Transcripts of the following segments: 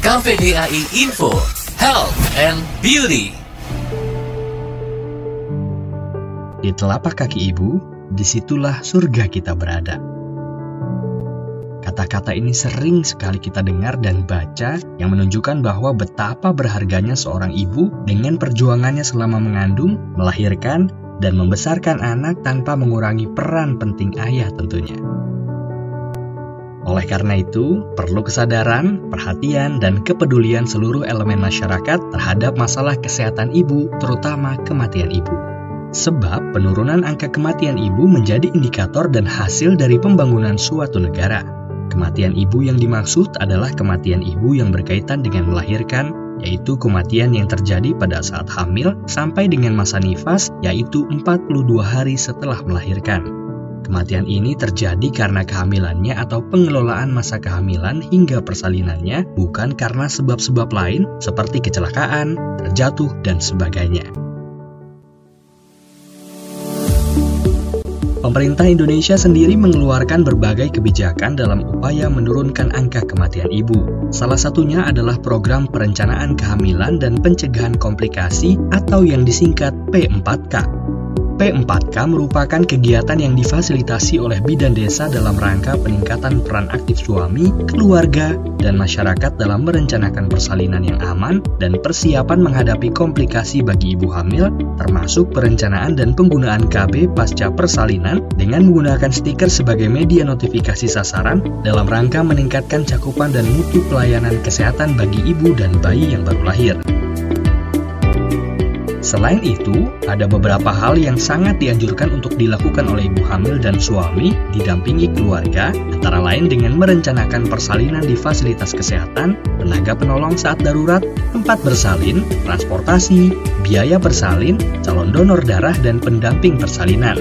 KVDAI Info, Health and Beauty. Di telapak kaki ibu, di situlah surga kita berada. Kata-kata ini sering sekali kita dengar dan baca yang menunjukkan bahwa betapa berharganya seorang ibu dengan perjuangannya selama mengandung, melahirkan, dan membesarkan anak tanpa mengurangi peran penting ayah tentunya. Oleh karena itu, perlu kesadaran, perhatian, dan kepedulian seluruh elemen masyarakat terhadap masalah kesehatan ibu, terutama kematian ibu. Sebab penurunan angka kematian ibu menjadi indikator dan hasil dari pembangunan suatu negara. Kematian ibu yang dimaksud adalah kematian ibu yang berkaitan dengan melahirkan, yaitu kematian yang terjadi pada saat hamil sampai dengan masa nifas, yaitu 42 hari setelah melahirkan. Kematian ini terjadi karena kehamilannya atau pengelolaan masa kehamilan hingga persalinannya, bukan karena sebab-sebab lain seperti kecelakaan, terjatuh, dan sebagainya. Pemerintah Indonesia sendiri mengeluarkan berbagai kebijakan dalam upaya menurunkan angka kematian ibu. Salah satunya adalah program perencanaan kehamilan dan pencegahan komplikasi atau yang disingkat P4K. P4K merupakan kegiatan yang difasilitasi oleh bidan desa dalam rangka peningkatan peran aktif suami, keluarga, dan masyarakat dalam merencanakan persalinan yang aman dan persiapan menghadapi komplikasi bagi ibu hamil, termasuk perencanaan dan penggunaan KB pasca persalinan dengan menggunakan stiker sebagai media notifikasi sasaran dalam rangka meningkatkan cakupan dan mutu pelayanan kesehatan bagi ibu dan bayi yang baru lahir. Selain itu, ada beberapa hal yang sangat dianjurkan untuk dilakukan oleh ibu hamil dan suami didampingi keluarga, antara lain dengan merencanakan persalinan di fasilitas kesehatan, tenaga penolong saat darurat, tempat bersalin, transportasi, biaya bersalin, calon donor darah, dan pendamping persalinan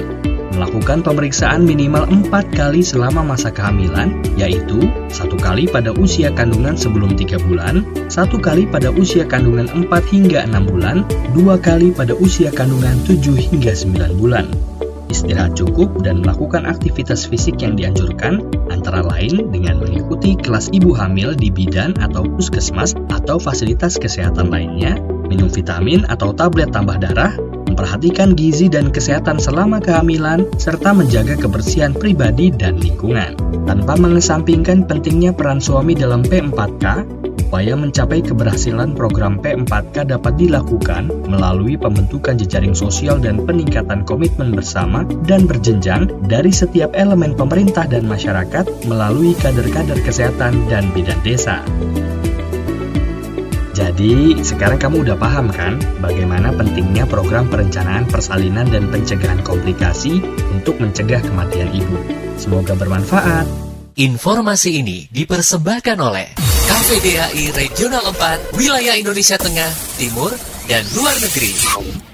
melakukan pemeriksaan minimal empat kali selama masa kehamilan, yaitu satu kali pada usia kandungan sebelum tiga bulan, satu kali pada usia kandungan 4 hingga 6 bulan, dua kali pada usia kandungan 7 hingga 9 bulan. Istirahat cukup dan melakukan aktivitas fisik yang dianjurkan, antara lain dengan mengikuti kelas ibu hamil di bidan atau puskesmas atau fasilitas kesehatan lainnya, minum vitamin atau tablet tambah darah, memperhatikan gizi dan kesehatan selama kehamilan, serta menjaga kebersihan pribadi dan lingkungan. Tanpa mengesampingkan pentingnya peran suami dalam P4K, upaya mencapai keberhasilan program P4K dapat dilakukan melalui pembentukan jejaring sosial dan peningkatan komitmen bersama dan berjenjang dari setiap elemen pemerintah dan masyarakat melalui kader-kader kesehatan dan bidan desa. Jadi, sekarang kamu udah paham kan bagaimana pentingnya program perencanaan persalinan dan pencegahan komplikasi untuk mencegah kematian ibu. Semoga bermanfaat. Informasi ini dipersembahkan oleh KVDAI Regional 4, Wilayah Indonesia Tengah, Timur, dan Luar Negeri.